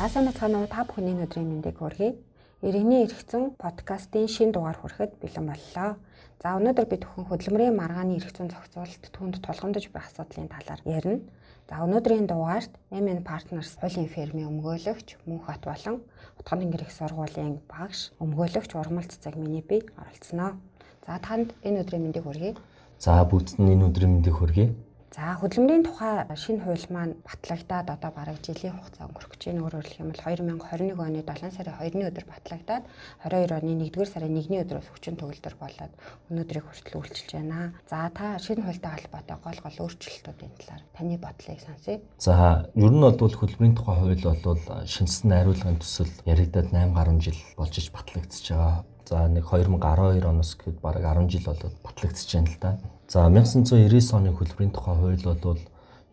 За сайн бацгаана уу та бүхний өдрийн мэндийг хүргэе. Иргэний эрхцэн подкастын шин дугаар хүрэхэд бэлэн боллоо. За өнөөдөр бид бүхэн хөдөлмөрийн маргааны эрхцэн зохицуулалт түнд тулгамдж буй асуудлын талаар ярина. За өнөөдрийн дугаарт MN Partners хуулийн фирмийн өмгөөлөгч Мөнх Бат болон Утган тэнгэр их сургуулийн багш өмгөөлөгч Урмал цэцэг миний бие оролцсноо. За танд энэ өдрийн мэндийг хүргэе. За нь энэ өдрийн мэндийг хүргэе. За хөдөлмөрийн тухай шинэ хууль маань батлагдаад одоо бараг жилийн хугацаа өнгөрөх гэж байна. Өөрөөр хэлэх юм бол 2021 оны 7 сарын 2-ны өдөр батлагдаад 22 оны 1-р сарын 1-ний өдрөөс хүчин төгөлдөр болоод өнөөдрийг хүртэл үйлчилж байна. За та шинэ хуультай холбоотой гол гол өөрчлөлтүүдийн талаар таны бодлыг сонсъё. За ер нь бол хөдөлмөрийн тухай хууль бол шинжсэн найруулгын төсөл яригдаад 8 гаруй жил болж иж батлагдчихж байгаа. За нэг 2012 оноос гээд бараг 10 жил болоод батлагдчихж байна л да. За 1999 оны хөдөлмөрийн тухай хууль бол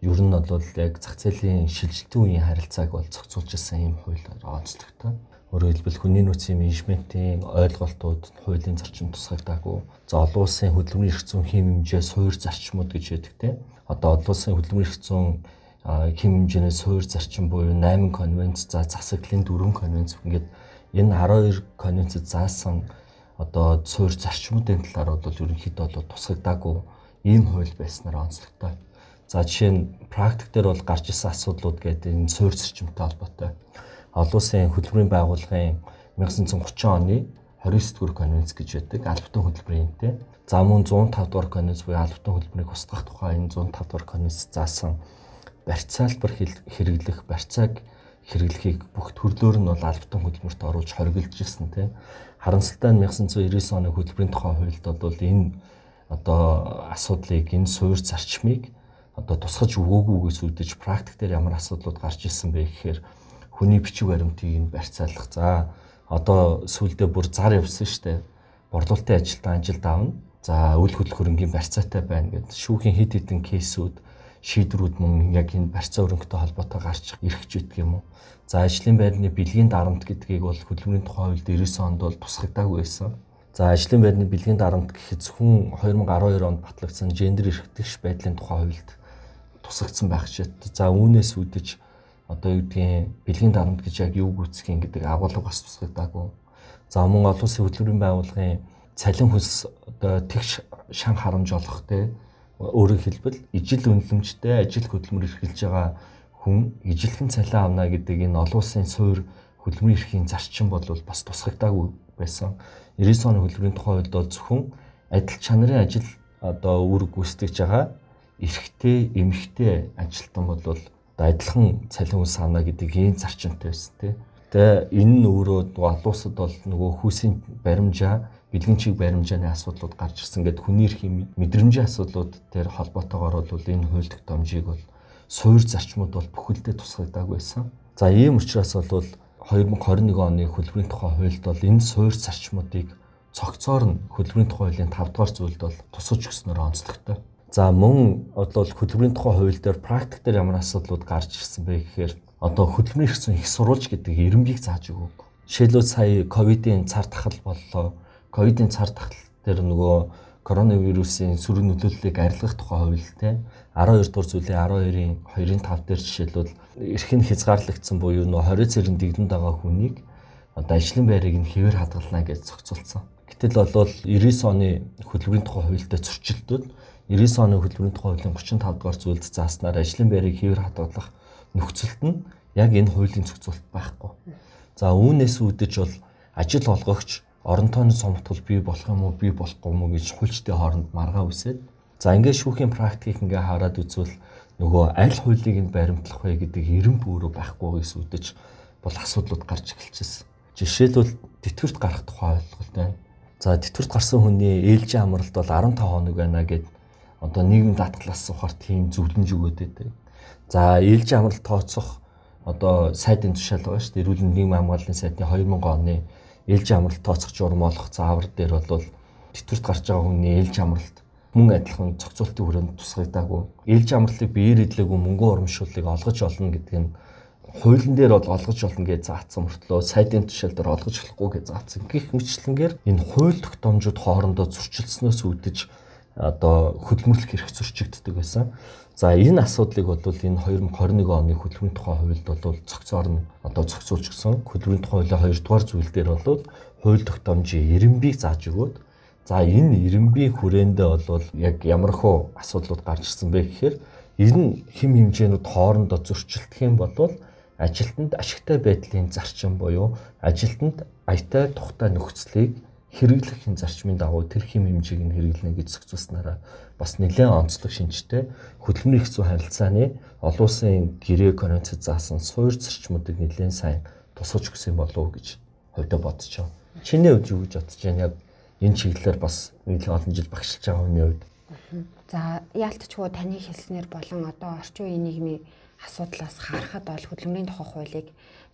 ер нь бол яг зах зээлийн шилжилтийн үеийн харилцааг бол зохицуулж ирсэн юм хууль онцлогтой. Өөрөөр хэлбэл хүний нөөцийн менежментийн ойлголтууд хуулийн зарчим тусгагдаагүй. За олон улсын хөдөлмөрийн эрх зүйн хэм хэмжээ суур зарчмууд гэж яддаг те. Одоо олон улсын хөдөлмөрийн эрх зүйн хэм хэмжээний суур зарчим буюу 8 конвенц, за засаглалын 4 конвенц ингээд энэ 12 конвенцэд заасан одоо суур зарчмуудын талаар бол ерөнхийдөө бол тусгагдаагүй ийм хууль байснаар онцлогтой. За жишээ нь практик дээр бол гарч ирсэн асуудлууд гэдэг энэ суур зарчимтай холбоотой. Олон улсын хөдөлмөрийн байгууллагын 1930 оны 29 дугаар конвенц гэж байдаг албатан хөдөлмөрийн тэ. За мөн 105 дугаар конвенц буюу албатан хөдөлмөрийг устгах тухай энэ 105 дугаар конвенц заасан барьцаалбар хэрэглэх барьцааг хэрэглэхийг бүх төрлөөр нь бол албатан хөдөлмөрт оруулж хориглож ирсэн тийм. Харамсалтай нь 1999 оны хөдөлмөрийн тухай хуульд бол энэ одоо асуудлыг энэ суур зарчмыг одоо тусгаж өгөөгүйгээс үүдэж практик дээр ямар асуудлууд гарч ирсэн бэ гэхээр хүний бичиг баримтыг нь барьцаалах. За одоо сүүлдээ бүр зар явсан штэ. Борлуулалтын ажилтан ажилд авна. За үйл хөдлөх хөрөнгийн барьцаатай байна гэдэг шүүхийн хэд хэдэн кейсүүд шийдвэрүүд мөн яг энэ барьцаа өрөнгөтэй холбоотой гарч ирэх ч гэдэг юм уу. За ажлын байрны бэлгийн дарамт гэдгийг бол хөдөлмөрийн тухай хуульд 90 онд бол тусгагдаагүй байсан. За ажлын байрны бэлгийн дарамт гэхэд зөвхөн 2012 онд батлагдсан гендер эрхтгч байдлын тухай хуульд тусагдсан байх ч за үүнээс үүдэж одоо юу гэдгийг бэлгийн дарамт гэж яг юу гүйцэх юм гэдэг агуулга бас тусгагдаагүй. За мөн олон улсын хөдөлмөрийн байгууллагын цалин хөлс одоо тэгш шан харамж олох те өөрөөр хэлбэл ижил үнэлэмжтэй ажил хөдөлмөр эрхэлж байгаа хүн ижилхэн цалин авна гэдэг энэ олон улсын суур хөдөлмөрийн эрхийн зарчим бол бас тусгагдаагүй байсан. 90 оны хөдөлмөрийн тухай хуульд бол зөвхөн адил чанарын ажил одоо үр гүйцэтгэж байгаа эрэгтэй, эмэгтэй ажилтан бол адилхан цалин үс авна гэдэг ийм зарчимтай байсан тийм. Тэгээ энэ нь өөрөө олон улсад бол нөгөө хүүсийн баримжаа бэлгэнчиг баримжааны асуудлууд гарч ирсэн гэдэг хүний эрхийн мэдрэмжийн асуудлууд тэр холбоотойгоор бол энэ хууль тогтоомжийг бол суур зарчмууд бол бүхэлдээ тусгагдаагүй байсан. За ийм учраас бол 2021 оны хөдөлмөрийн тухай хуульд бол энэ суур зарчмуудыг цогцоор нь хөдөлмөрийн тухай хуулийн 5 дугаар зүйлд бол тусгаж өгснөөр онцлогтой. За мөн одоо хөдөлмөрийн тухай хууль дээр практик дээр ямар асуудлууд гарч ирсэн бэ гэхээр одоо хөдөлмөрийн хэрэгцээ их сурвалж гэдэг эренбийг зааж өгөв. Жишээлбэл сая ковидын цар тахал боллоо. Ковидын цар тахал дээр нөгөө коронавирусын сүр нөлөөллийг арилгах тухай хууль те 12 дугаар зүйлийн 12-ын 2-ын 5 дээр жишээлбэл эрхэн хязгаарлагдсан буюу нөө 20 цэрэн дэгдэнд байгаа хүнийг одоо ажлын байрыг нь хэвээр хадгална гэж зохицуулсан. Гэтэл болвол 99 оны хөдөлмөрийн тухай хуультай зөрчилдөд 99 оны хөдөлмөрийн тухай хуулийн 35 дугаар зүйлд зааснаар ажлын байрыг хэвээр хадгалах нөхцөлд нь яг энэ хуулийн зохицуулт байхгүй. За үүнээс үүдэж бол ажил олгогч орон тооны сомтгол бий болох юм уу бий болохгүй юм уу гэж хуульчдын хооронд маргаа үсээд за ингээд шүүхийн практикийг ингээ хараад үзвэл нөгөө аль хуулийг нь баримтлах вэ гэдэг эрен бүрөө байхгүй гэсүүдэж бол асуудлууд гарч эхэлчихсэн. Жишээлбэл тэтгэврт гарах тухай ойлголт байна. За тэтгэврт гарсан хүний ээлжийн амралт бол 15 хоног байна гэд одоо нийгэм даатгалаас ухаар тийм зөвлөмж өгөөд байдаг. За ээлжийн амралт тооцох одоо сайдын тушаал байгаа шүү дээ. Эрүүл мэндийн хамгааллын сайдын 2000 оны ээлжийн амралт тооцох журам олох заавар дээр бол тэтгэврт гарч байгаа хүний ээлжийн амралт мөн адилхан зохицуултын хүрээнд тусгагдаагүй. Ээлжийн амралтыг биеэр идлээгүй мөнгөн урамшууллыг олгож олно гэдэг нь хуулийн дээр бол олгож олно гэж заасан мөртлөө сайдын тушаал дээр олгож болохгүй гэж заасан. Гэх мэтлэнгээр энэ хууль тогтоомжууд хоорондоо зөрчилснөөс үүдэж одоо хөдөлмөрлөх эрх зөрчигддөг байсан. За энэ асуудлыг бол энэ 2021 оны хөдөлмөрийн тухай хуульд бол цогцоор нь одоо цогцолж гисэн хөдөлмөрийн тухай хуулийн 2 дугаар зүйл дээр бол хууль тогтоомжийн эренбийг зааж өгөөд за энэ эренбийн хүрээндээ бол яг ямар хөө асуудлууд гарч ирсэн бэ гэхээр энэ хэм хэмжээнүүд хоорондоо зөрчилдөх юм бол ажилтнанд ашигтай байдлын зарчим буюу ажилтнанд аятай тухтай нөхцөлийг хэрэглэх зарчмын дагуу тэр хэм хэмжээг нь хэрэглэнэ гэж зөвцүүлснараа бас нэлээд онцлог шинжтэй хөдөлмөрийн зүйн харилцааны олон улсын гэрээ конвенцэд заасан суур зарчмуудыг нэлээд сайн тусгаж өгсөн болов уу гэж бодож байна. Чиний хувьд юу гэж бодож байна? Яг энэ чиглэлээр бас нэлээд олон жил багшилж байгаа хүний хувьд. За яалтчгүй таны хэлснээр болон одоо орчин үеийн нийгмийн асуудлаас харахад бол хөдөлмөрийн тухай хуулийг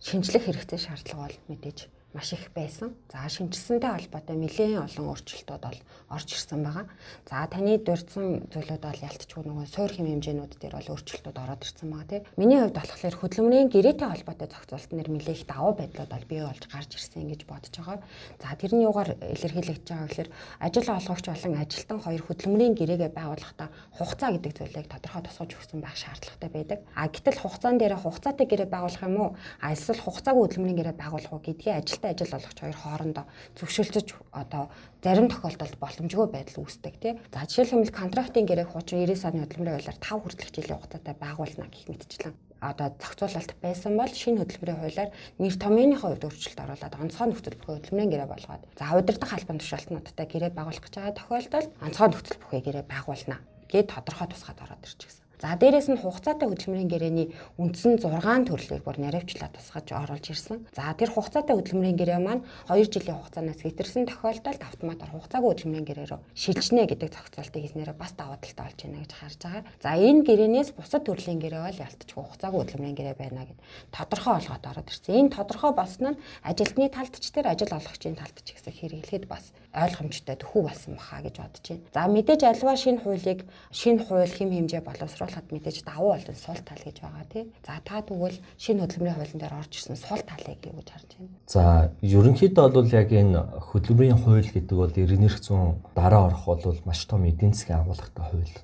шинжлэх хэрэгцээ шаардлага бол мэдээж маш их байсан. За шинжилсэнтэй холбоотой нэлээд олон өөрчлөлтүүд бол орж ирсэн байгаа. За таны дурдсан зүйлүүд бол ялтчгүй нөгөө суур хэм хэмжээнүүд дээр бол өөрчлөлтүүд ороод ирсэн байгаа тийм. Миний хувьд болохоор хөдөлмөрийн гэрээтэй холбоотой зохицуулт нэр нэлээд их давуу байдлууд бол бий болж гарч ирсэн гэж бодож байгаа. За тэрний югаар илэрхийлэгдэж байгаа гэхээр ажил олгогч болон ажилтан хоёр хөдөлмөрийн гэрээгээ байгуулахдаа хугацаа гэдэг зүйлийг тодорхой тусгаж өгсөн байх шаардлагатай байдаг. А гэтэл хугацаан дээр хугацаатай гэрээ байгуулах юм уу? А эсвэл хугацаагүй хөдөлмөрийн гэрээ байгуулах уу гэдгийг ажилтан тустай ажил олгогч хоёр хоорондоо зөвшөөрлөж одоо зарим тохиолдолд боломжгүй байдал үүсдэг тий. За жишээлбэл контрактын гэрээ хуучин 90 оны хөдөлмөрийн хуулиар 5 хүртэлх жилийн хугацаатай байгуулна гэх мэтчлэн одоо зохицуулалт байсан бол шинэ хөдөлмөрийн хуулиар нэр томьёоны хувьд өөрчлөлт оруулаад онцгой нөхцөл бүхий хөдөлмөрийн гэрээ болгоод за удирдах албан тушаалтнуудтай гэрээ байгуулах гэж байгаа тохиолдолд онцгой нөхцөл бүхий гэрээ байгуулна гэд тодорхой тусгаад ороод ирчихсэн. За дээрэс нь хугацаатай хөдөлмөрийн гэрээний үндсэн 6 төрлийг бүр наривчлаад тусгаж оруулж ирсэн. За тэр хугацаатай хөдөлмөрийн гэрээ маань 2 жилийн хугацаанаас хэтэрсэн тохиолдолд автоматар хугацаагүй хөдөлмөрийн гэрээ рүү шилжнэ гэдэг зохицуултыг хийснээр бас давуу талтай болж байна гэж харж байгаа. За энэ гэрээнээс бусад төрлийн гэрээ бол ялтчгүй хугацаагүй хөдөлмөрийн гэрээ байна гэд тодорхой олгоод ороод ирсэн. Энэ тодорхой болсон нь ажилтны талд ч тэр ажил олгогчийн талд ч гэсэн хэрэглэхэд бас ойлгомжтой төхүү болсон баха гэж бодож байна. За мэдээж альва шинэ хуулийг шинэ хууль хэм хэмжээ боловсруулах харахад мэдээж давуу болон сул тал гэж байгаа тий. За та тэгвэл шинэ хөдөлмөрийн хуулийн дээр орж ирсэн сул талыг юу гэж харж байна? За ерөнхийдөө бол яг энэ хөдөлмөрийн хууль гэдэг бол 91 зуун дараа орох бол маш том эдийн засгийн агуулгатай хууль.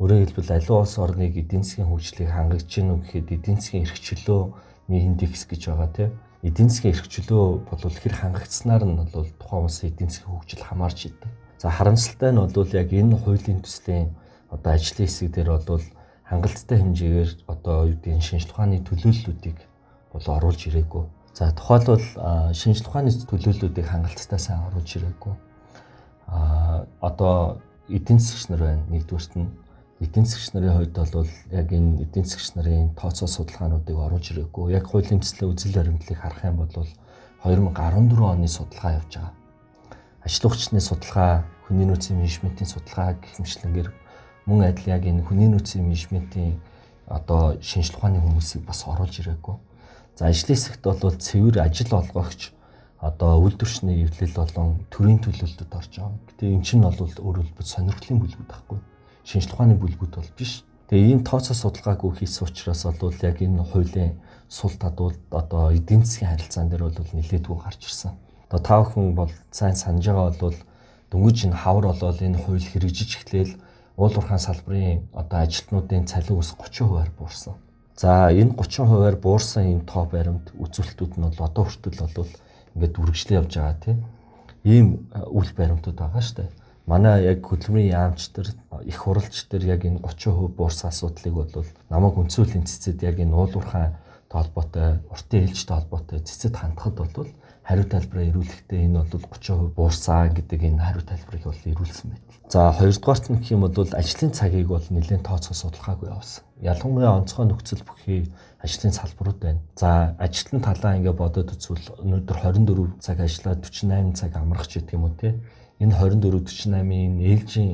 Өөрөөр хэлбэл аливаа улс орныг эдийн засгийн хөгжлийг хангаж гинүү гэхэд эдийн засгийн эрхчлөөний индекс гэж байгаа тий эдийн засгийн эрхчлөө бол хэр хангагдсанаар нь бол тухайн улсын эдийн засгийн хөгжил хамаарч идэв. За харамсалтай нь бол яг энэ хуулийн төслийн одоо ажлын хэсэг дээр бол хангалттай хэмжээгээр одоо юу гэдгийг шинжлэх ухааны төлөөллүүдийг бол оруулж ирээгүй. За тухайлбал шинжлэх ухааны төлөөллүүдийг хангалттай сайн оруулж ирээгүй. А одоо эдийн засгч нар байна. Нэгдүгüрт нь эдийн засгч нарын хувьд бол яг энэ эдийн засгч нарын тооцоо судалгаануудыг оруулж ирээгүй. Яг хуулийн төслийн үзэл баримтлалыг харах юм бол 2014 оны судалгаа явж байгаа. Ажил ухчны судалгаа, хүний нөөцийн менежментийн судалгаа гэх мэтлэнгээр мөн адил яг энэ хүний нөөцийн менежментийн одоо шинжлэх ухааны хүмүүсийг бас оруулж ирээгүй. За ажлын хэсэгт бол цэвэр ажил олгогч одоо үйлдвэрчний эвлэл болон төрийн төлөөлөлтөд орж байгаа. Гэтэ эн чинь бол хэлбэл сонирхлын бүлгүүд байхгүй. Шинжлэх ухааны бүлгүүд бол биш. Тэгээ ийм тооцоо судалгаагүй хийсэн учраас бол яг энэ хуулийн сул тадууд одоо эдийн засгийн харилцаан дээр бол нэлээдгүй гарч ирсэн. Одоо та бүхэн бол сайн санаж байгаа бол дөнгөж энэ хавар болоод энэ хууль хэрэгжиж эхлээл уул уурхайн салбарын одоо ажилтнуудын цалин ус 30%-аар буурсан. За энэ 30%-аар буурсан энэ тоо баримт үзүүлэлтүүд нь бол одоо хүртэл бол ингээд үргэлжлэн явж байгаа тийм ийм үйл баримтууд байгаа шүү дээ. Манай яг хөдөлмөрийн яамч нар их хуралч нар яг энэ 30% буурсан асуудлыг бол намайг үнцүүлийн цэцэд яг энэ уул уурхайн толботой, уртын ээлжтэй холбоотой цэцэд хандхад бол хариу тайлбараа ирүүлэхдээ энэ бол 30% буурсан гэдэг энэ хариу тайлбарыг бол ирүүлсэн байна. За хоёрдугаарт нь гэх юм бол ажлын цагийг бол нэлээд тооцоо судалгаагүй явсан. Ялангуяа онцгой нөхцөл бүхий ажлын салбарууд байна. За ажилтны талаа ингээ бодоод үзвэл өнөөдөр 24 цаг ажиллаад 48 цаг амрах ч гэдэг юм уу те. Энэ 24 48-ийн ээлжийн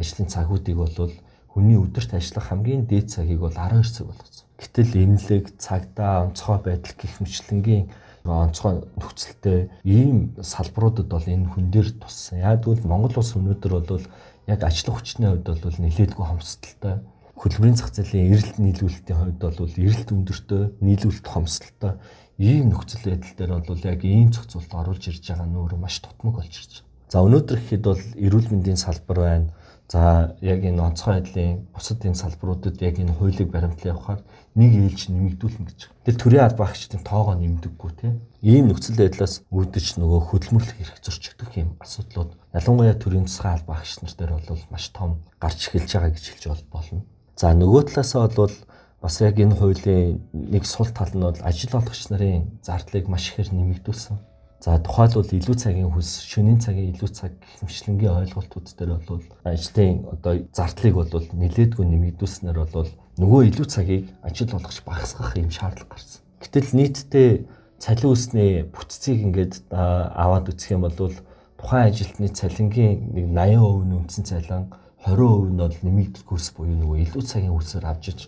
ажлын цагуудыг бол хүний өдөрт ажиллах хамгийн дээд цагийг бол 12 цаг болгосон. Гэтэл эмнэлэг, цагдаа, онцгой байдал гэх мэтлэнгийн онцгой нөхцөлтэй ийм салбаруудад бол энэ хүн дээр туссан. Яг тэгвэл Монгол улс өнөөдөр бол яг ажлах хүчний хувьд бол нэлээдгүй хомсдолтой. Хөдөлмөрийн зах зээлийн эрэлт нийлүүлэлтийн хувьд бол эрэлт өндөртэй, нийлүүлэлт хомсдолтой. Ийм нөхцөл байдал дээр бол яг ийм зохицуулт оруулж ирж байгаа нь өөрөө маш тутмаг болж ирж байна. За өнөөдөр гэхэд бол эрүүл мэндийн салбар байна, За яг энэ онцгой байдлын бусад энэ салбаруудад яг энэ хуулийг баримтлан явахаар нэг ээлж нэмэгдүүлнэ гэж. Тэгэл төрийн аль багчдын тоогоо нэмдэггүй тийм. Ийм нөхцөл байдлаас үүдэж нөгөө хөдөлмөрлөх эрх зөрчигдөх юм асуудлууд ялангуяа төрийн засгийн аль багч нар дээр бол маш том гарч эхэлж байгаа гэж хэлж болно. За нөгөө талаасаа бол бас яг энэ хуулийн нэг сул тал нь бол ажил олгогч нарын зардлыг маш ихээр нэмэгдүүлсэн. За тухайлбал илүү цагийн хөлс, шөнийн цагийн илүү цаг хэмжлэнгийн ойлголтууд дээр бол ажлын одоо зардлыг бол нэлээдгүй нэмэгдүүлснээр бол нөгөө илүү цагийг ажил олгож багасгах юм шаардлага гарсан. Гэтэл нийтдээ цалин үсний бүтцийг ингээд аваад үзэх юм бол тухайн ажилтны цалингийн нэг 80% нь үндсэн цалин 20% нь бол нэмэгдэл курс буюу нөгөө илүү цагийн хөлсөөр авч иж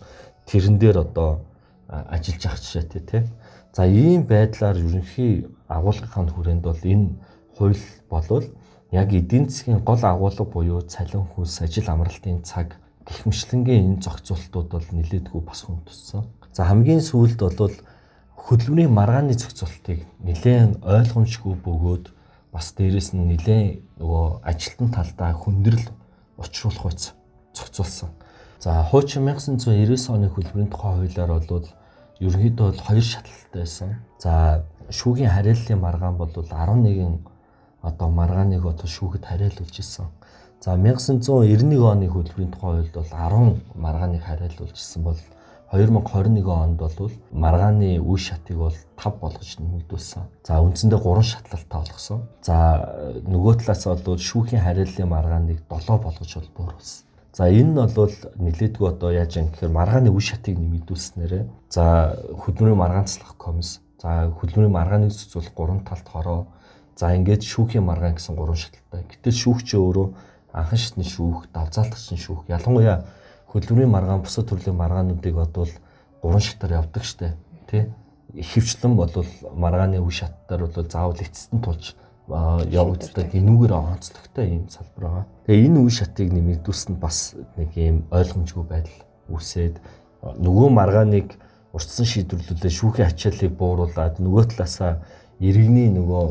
тэрэн дээр одоо ажиллаж ах жишээтэй тий. За ийм байдлаар ерөнхий агуулгын хүрээнд бол энэ хууль болвол яг эдийн засгийн гол агуулга буюу цалин хөлс ажил амралтын цаг гихмшлэнгийн энэ зохицуултууд бол нэлээдгүй бас хүн туссан. За хамгийн сүүлд бол хөдөлмөрийн маргааны зохицуултыг нэлээд ойлгомжгүй бөгөөд бас дээрэс нь нэлээд нөгөө ажилтан талдаа хүндрэл учруулах үйц зохицуулсан. За хуучин 1999 оны хөдөлмөрийн тухай хуулиар бол ерөнхийдөө бол хоёр шатлалтай байсан. За шүүгийн хариаллын маргаан бол 11 одоо маргааныг одоо шүүхэд хариалуулж исэн. За 1991 оны хөдөлмөрийн тухай хуульд бол 10 маргааныг хариалуулж исэн бол 2021 онд бол маргааны үе шатыг бол 5 болгож нэмэгдүүлсэн. За үндсэндээ 3 шатлалтай болгосон. За нөгөө талаас бол шүүхийн хариаллын маргааныг 7 болгож бол бууруулсан. За энэ нь бол нэлээдгүй одоо яаж юм гэхээр маргааны үе шатыг нэмэгдүүлснээрээ за хөдөлмөрийн маргаанцлах комисс за хөдөлмөрийн маргааныг зохицуулах гурван талт хороо за ингээд шүүхийн маргаан гэсэн гурван шаталтай. Гэтэл шүүгч өөрөө анхан шатны шүүх, давзаалтгчны шүүх ялангуяа хөдөлмөрийн маргаан бусад төрлийн маргаануудыг бодвол гурван шатаар явдаг штэ тий хөвчлэн болвол маргааны үе шаттаар бол заавал эцэст нь тулж явагддаг энүүгээр онцлогтой юм салбар байгаа. Тэгээ энэ үе шатыг нэмэгдүүлсэнд бас нэг юм ойлгомжгүй байдал үүсээд нөгөө маргааныг урдсан шийдвэрлүүлээ шүүхийн ачааллыг бууруулад нөгөө талаасаа иргэний нөгөө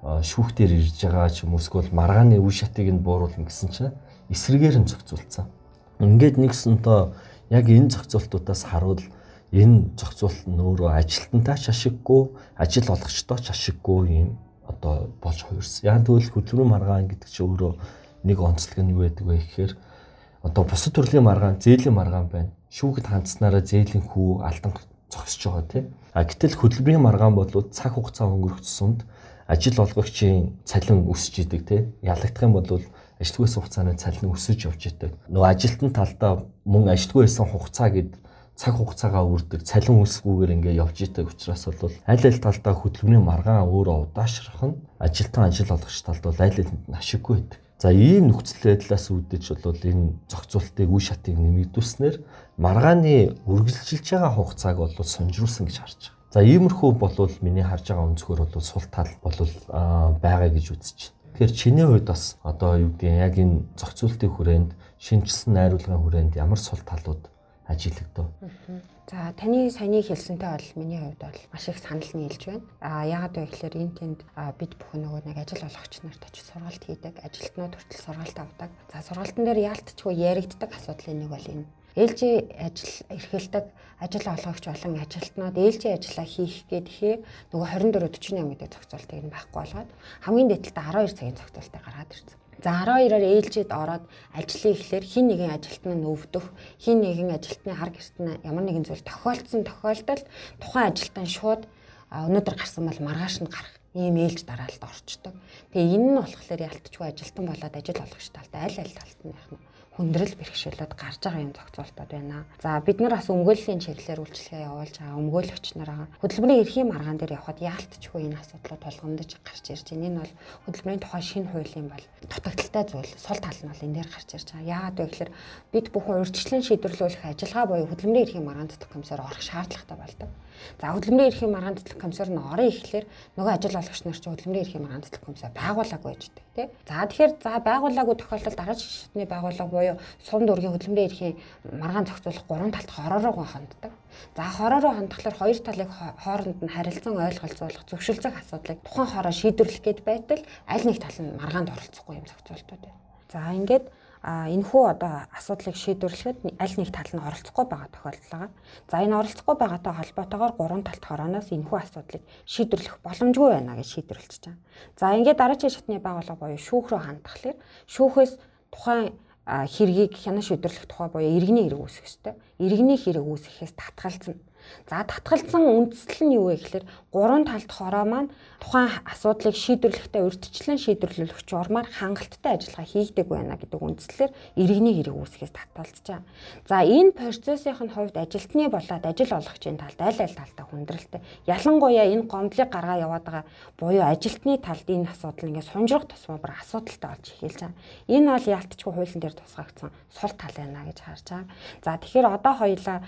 шүүхтэр ирж байгаа ч юм уу эсвэл маргааны үе шатыг нь бууруулна гэсэн чинь эсрэгээр нь зохицуулсан. Ингээд нэгсэнтөө яг энэ зохицуултуудаас харуул энэ зохицуулт нь өөрөө ажилтнтай ч ашиггүй, ажил олгогчдоо ч ашиггүй юм одоо болж хувирсан. Яг тэгвэл хөдөлмөрийн маргаан гэдэг чинь өөрөө нэг онцлог нь юу байдаг вэ гэхээр одоо бусад төрлийн маргаан, зээлийн маргаан байна. Шүүхэд хандсанараа зээлийн хүү алдан зогсож байгаа тийм. А гэтэл хөдөлмөрийн маргаан бол цаг хугацаа өнгөрөх тусамд ажил олгогчийн цалин өсөж идэг тийм. Ялагдах юм бол ажилтгүй байсан хугацааны цалин өсөж явж идэг. Нөгөө ажилтны талдаа мөн ажилтгүй байсан хугацаа гэдэг цаг хугацаагаа үрдэг цалин үүсгүүгээр ингээ явж идэг учраас бол аль аль талдаа хөдөлмөрийн маргаан өөрөө удаашрах нь ажилтан ажил олгогч талд бол аль аль нь ашиггүй байдаг. За ийм нөхцөл байдлаас үүдэж бол энэ зохицуултыг үе шатыг нэмэгдүүлснээр маргааны үргэлжилж байгаа хугацааг бол сонжруулсан гэж харж байгаа. За иймэрхүү болвол миний харж байгаа өнцгөр бол сул тал бол байгаа гэж үзэж байна. Тэгэхээр чиний хувьд бас одоо юу гэдэг яг энэ зохицуултын хүрээнд шинжилсэн найруулгын хүрээнд ямар сул талууд ажиглагдав. За таны саяны хэлсэнтэй бол миний хувьд бол маш их санал нийлж байна. А яагаад вэ гэхээр энэ тэнд бид бүхэн нөгөө нэг ажил олгогч нарт очиж сургалт хийдэг, ажилтнууд хүртэл сургалт авдаг. За сургалтын дээр яалтчгүй яригддаг асуудлын нэг бол энэ. Ээлжийн ажил эрхэлдэг ажил олгогч болон ажилтнууд ээлжийн ажиллаа хийх гэдэхээ нөгөө 24 48 гэдэг зохицуултыг нь байхгүй болгоод хамгийн дээдлээ 12 цагийн зохицуултыг гаргаад ирсэн. За 12-оор ээлжид ороод ажлын ихлээр хин нэгэн ажилтан нь өвдөх, хин нэгэн ажилтны хар гэрт нь ямар нэгэн зүйл тохиолдсон тохиолдолд тухайн ажилтан шууд өнөөдөр гарсан бол маргааш нь гарах ийм ээлж дараалт орчдог. Тэгээ энэ нь болохоор ялтчгүй ажилтан болоод ажил олгогч талтай аль аль талт нь яах нь хүндрэл бэрхшээлүүд гарч байгаа юм зохицуултууд байна. За бид нар бас өмгөөллийн чиглэлээр үйлчлэгээ явуулж байгаа өмгөөлөгч нар хөдөлмөрийн эрхийн маргаан дээр явхад яалтчгүй энэ асуудлууд тулгамдж гарч ирж байна. Энэ бол хөдөлмөрийн тухай шинэ хуулийн бол дутагдaltaй зүйл. Сул тал нь бол энэ дээр гарч ирж байгаа. Яагаад вэ гэхээр бид бүхэн урьдчилан шийдвэрлүүлэх ажиллагаа буюу хөдөлмөрийн эрхийн маргаан цэцэг комиссаар орох шаардлагатай болдог. За хөдөлмөрийн эрхийн маргаан цэцлэг комиссар нь орон ихэхлээр нөгөө ажил олгогч нар чинь хөдөлмөрийн эрхийн маргаан цэцлэг комиссар байгуулаагүй байждаг тий. За тэгэхээр за байгуулаагүй тохиолдолд дараач шатны байгууллага буюу сум дүүргийн хөдөлмөрийн эрхийн маргаан зохицуулах гурван талт хоророо ханддаг. За хоророо хандхлаар хоёр талыг хооронд нь харилцан ойлголцуулах зөвшөлдөх асуудлыг тухайн хороо шийдвэрлэх гээд байтал аль нэг тал нь маргаанд оролцохгүй юм зохицуултууд байна. За ингээд энэ хүү одоо асуудлыг шийдвэрлэхэд аль нэг тал нь оролцохгүй байгаа тохиолдол байгаа. За энэ оролцохгүй байгаатай холбоотойгоор гурван талт хорооноос энэ хүү асуудлыг шийдвэрлэх боломжгүй байна гэж шийдвэрлэж байгаа. За ингээд дараачийн шатны байгууллага буюу шүүх рүү хандхлаар шүүхээс тухайн хэргийг хянан шийдвэрлэх тухай буюу иргэний хэрэг үүсэх ёстой. Иргэний хэрэг үүсгэхээс татгалзна. За татгалзсан үндэслэл нь юу вэ гэхээр гурван талд хороо маань тухайн асуудлыг шийдвэрлэхдээ урьдчилан шийдвэрлэх урмаар хангалттай ажиллагаа хийгдэг байна гэдэг үндслээр иргэний хэрэг үүсгэхээс татгалзаж байгаа. За энэ процессын хувьд ажилтны болоод ажил олгогчийн талд аль аль талтай хүндрэлтэй. Ялангуяа энэ гомдлыг гаргаа яваад байгаа буюу ажилтны талд энэ асуудал ингээд сунжрах тусмаа бүр асуудалтай болж эхэлж байгаа. Энэ бол ялтчгүй хуулийн дээр тусгагдсан сул тал байна гэж харж байгаа. За тэгэхээр одоо хоёлаа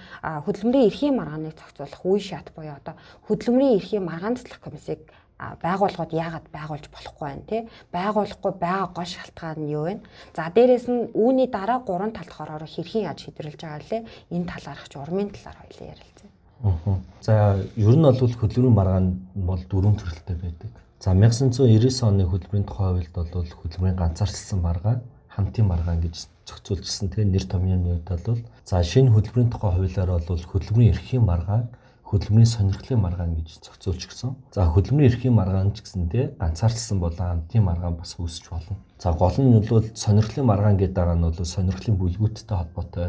хөдөлмөрийн эрхийн маргааныг зохицуулах үе шат буюу одоо хөдөлмөрийн эрхийн маргаанчлах комиссийг байгууллагууд яагаад байгуулж болохгүй байна те байгуулахгүй байгаа гол шалтгаан нь юу вэ? За дээрэс нь үүний дараа гурван талд хороор хэрхэн яаж шийдвэрлэж байгаа лээ энэ талаарх ч урмын талаар хоёлаа ярилцъя. Аа. За ер нь бол хөдөлмөрийн маргаан бол дөрвөн төрөлтэй байдаг. За 1999 оны хөдөлмөрийн тухай хуульд бол хөдөлмөрийн ганцаарчилсан маргаан хамтын маргаан гэж зохицуулжсэн тэгээ нэр томьёоны хувьд бол за шинэ хөдөлмөрийн тухай хуулиар бол хөдөлмөрийн эрхийн маргаан хөдөлмөрийн сонирхлын маргаан гэж зохицуулж гисэн. За хөдөлмөрийн эрхийн маргаан ч гэсэндээ ганцаарчсан болон амтын маргаан бас үүсч болно. За гол нь бол сонирхлын маргаан гэдэг дараа нь бол сонирхлын бүлгүүттэй холбоотой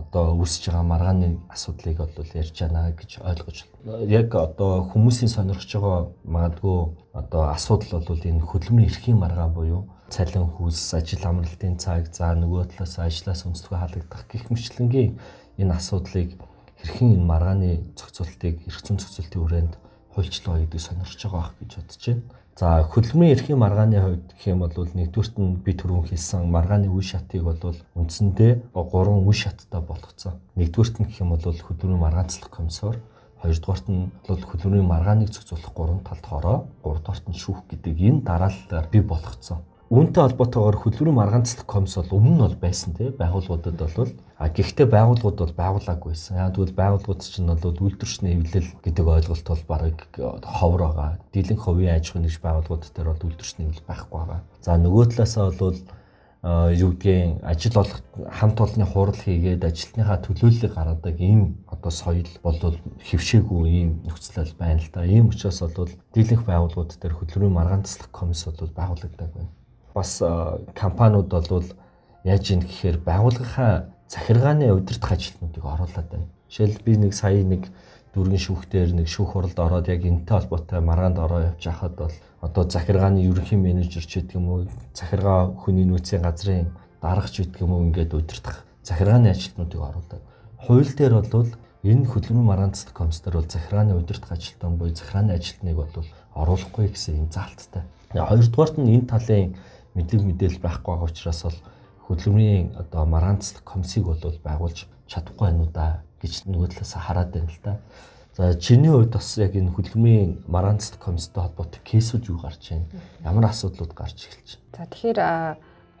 одоо үүсэж байгаа маргааны асуудлыг бол ярьж байна гэж ойлгож байна. Яг одоо хүмүүсийн сонирхож байгаа магадгүй одоо асуудал бол энэ хөдөлмөрийн эрхийн маргаан буюу цалин хүйс, ажил амралтын цаг, за нөгөө талаас ажлаас өнцгөө халагдах гих мэтлэнгийн энэ асуудлыг хэрхэн энэ маргааны зохицуултыг эрх зүйн зохицуултын хүрээнд хуульчлаа гэдэг сонирхож байгаа байх гэж бодож байна. За хөдөлмөрийн эрхийн маргааны хувьд гэх юм бол нэгдүгürt нь би түрүүн хэлсэн маргааны үе шатыг бол үндсэндээ гурван үе шаттай болгоцсон. Нэгдүгürt нь гэх юм бол хөдөлмөрийн маргаанчлах комиссар, хоёрдугаарт нь бол хөдөлмөрийн маргааныг зохицуулах гурван талд хороо, гуравдугаарт нь шүүх гэдэг энэ дараалалаар бий болгоцсон. Үүнтэй холбоотойгоор хөдөлмөрийн маргаанчлах комисс бол өмнө нь бол байсан тийм байгууллагуудад бол А гэхдээ байгууллагууд бол байгуулаагүйсэн. Яа тэгвэл байгууллагууд чинь бол үйлдвэрчний эвлэл гэдэг ойлголт бол бараг ховор байгаа. Дийлэнх хувийн аж ахуйн нэгж байгууллагууд дээр бол үйлдвэрчний эвлэл байхгүй байгаа. За нөгөө талаасаа бол юу гэдгийг ажил олох хамт олонны хурал хийгээд ажилтныхаа төлөөллийг гаргадаг ийм одоо соёл бол хөвшээгүй ийм нөхцөл байна л да. Ийм учраас бол дийлэнх байгууллагууд дээр хөдөлмөрийн маргаан таслах комисс бол байгуулагддаг байна. Бас компаниуд бол яаж ийн гэхээр байгууллагынхаа захиргааны удирдах ажилтнуудыг оруулаад байна. Жишээл би нэг сая нэг дүүргийн шүүхтэр нэг шүүх хуралд ороод яг энэтэй холбоотой маргаанд ороо явж хахад бол одоо захиргааны ерөнхий менежер ч гэдэг юм уу захиргаа хүний нөөцийн газрын дарагч гэдэг юм уу ингээд удирдах захиргааны ажилтнуудыг оруулаад хууль дээр бол энэ хөдөлмөрийн маргаан цэцэг комиссар бол захиргааны удирдах ажилтан буюу захиргааны ажилтныг бол оруулахгүй гэсэн юм заалттай. Хоёрдугаарт нь энэ талын мэдлэг мэдээлэл байхгүй байгаа учраас бол хөдөлмөрийн одоо маранцлах комиссийг бол байгуулж чадахгүй байна уу да гэж нөгөө талаас хараад байна л да. За чиний хувьд бас яг энэ хөдөлмөрийн маранцлах комисстэй холбоотой кейсүүд юу гарч байна? Ямар асуудлууд гарч эхэлж байна? За тэгэхээр